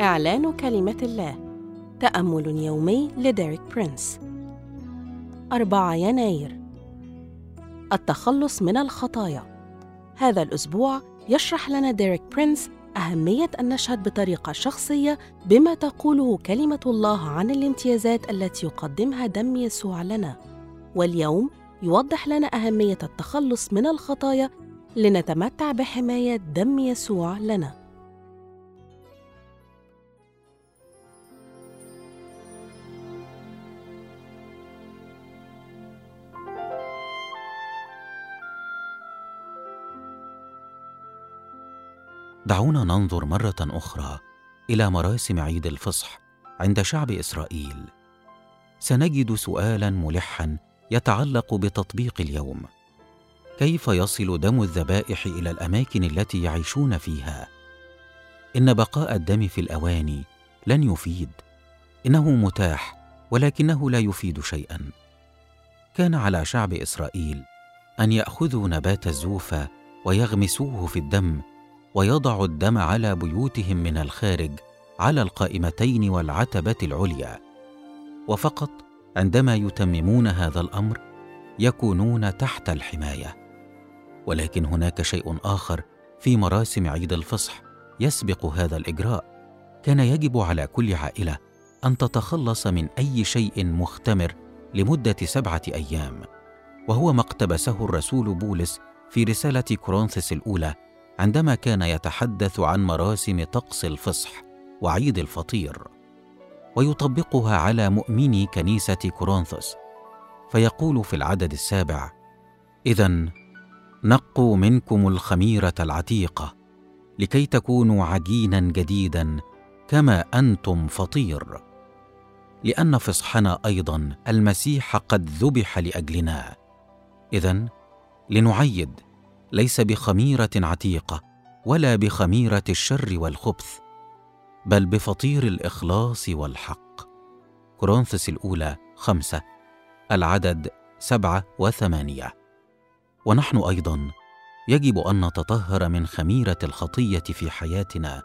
إعلان كلمة الله تأمل يومي لديريك برينس. 4 يناير. التخلص من الخطايا. هذا الأسبوع يشرح لنا ديريك برينس أهمية أن نشهد بطريقة شخصية بما تقوله كلمة الله عن الامتيازات التي يقدمها دم يسوع لنا. واليوم يوضح لنا أهمية التخلص من الخطايا لنتمتع بحماية دم يسوع لنا. دعونا ننظر مرة أخرى إلى مراسم عيد الفصح عند شعب إسرائيل. سنجد سؤالا ملحا يتعلق بتطبيق اليوم. كيف يصل دم الذبائح إلى الأماكن التي يعيشون فيها؟ إن بقاء الدم في الأواني لن يفيد. إنه متاح ولكنه لا يفيد شيئا. كان على شعب إسرائيل أن يأخذوا نبات الزوفة ويغمسوه في الدم ويضعوا الدم على بيوتهم من الخارج على القائمتين والعتبة العليا. وفقط عندما يتممون هذا الأمر يكونون تحت الحماية. ولكن هناك شيء آخر في مراسم عيد الفصح يسبق هذا الإجراء. كان يجب على كل عائلة أن تتخلص من أي شيء مختمر لمدة سبعة أيام وهو ما اقتبسه الرسول بولس في رسالة كورنثس الأولى عندما كان يتحدث عن مراسم طقس الفصح وعيد الفطير. ويطبقها على مؤمني كنيسة كورنثوس. فيقول في العدد السابع اذا نقوا منكم الخميرة العتيقة لكي تكونوا عجينا جديدا كما أنتم فطير. لأن فصحنا أيضا المسيح قد ذبح لأجلنا. اذا لنعيد ليس بخميرة عتيقة ولا بخميرة الشر والخبث بل بفطير الإخلاص والحق. كورنثس الأولى خمسة العدد سبعة وثمانية. ونحن أيضا يجب أن نتطهر من خميرة الخطية في حياتنا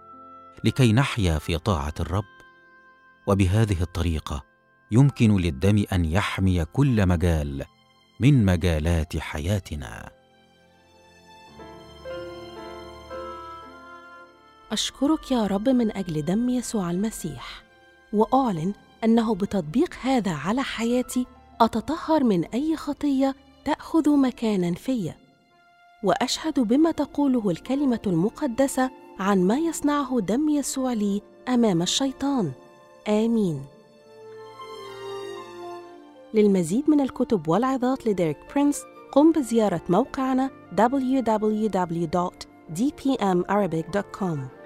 لكي نحيا في طاعة الرب. وبهذه الطريقة يمكن للدم أن يحمي كل مجال من مجالات حياتنا. أشكرك يا رب من أجل دم يسوع المسيح وأعلن أنه بتطبيق هذا على حياتي أتطهر من أي خطية تأخذ مكانا فيا. وأشهد بما تقوله الكلمة المقدسة عن ما يصنعه دم يسوع لي أمام الشيطان. آمين. للمزيد من الكتب والعظات لديريك برينس قم بزيارة موقعنا www.dpmarabic.com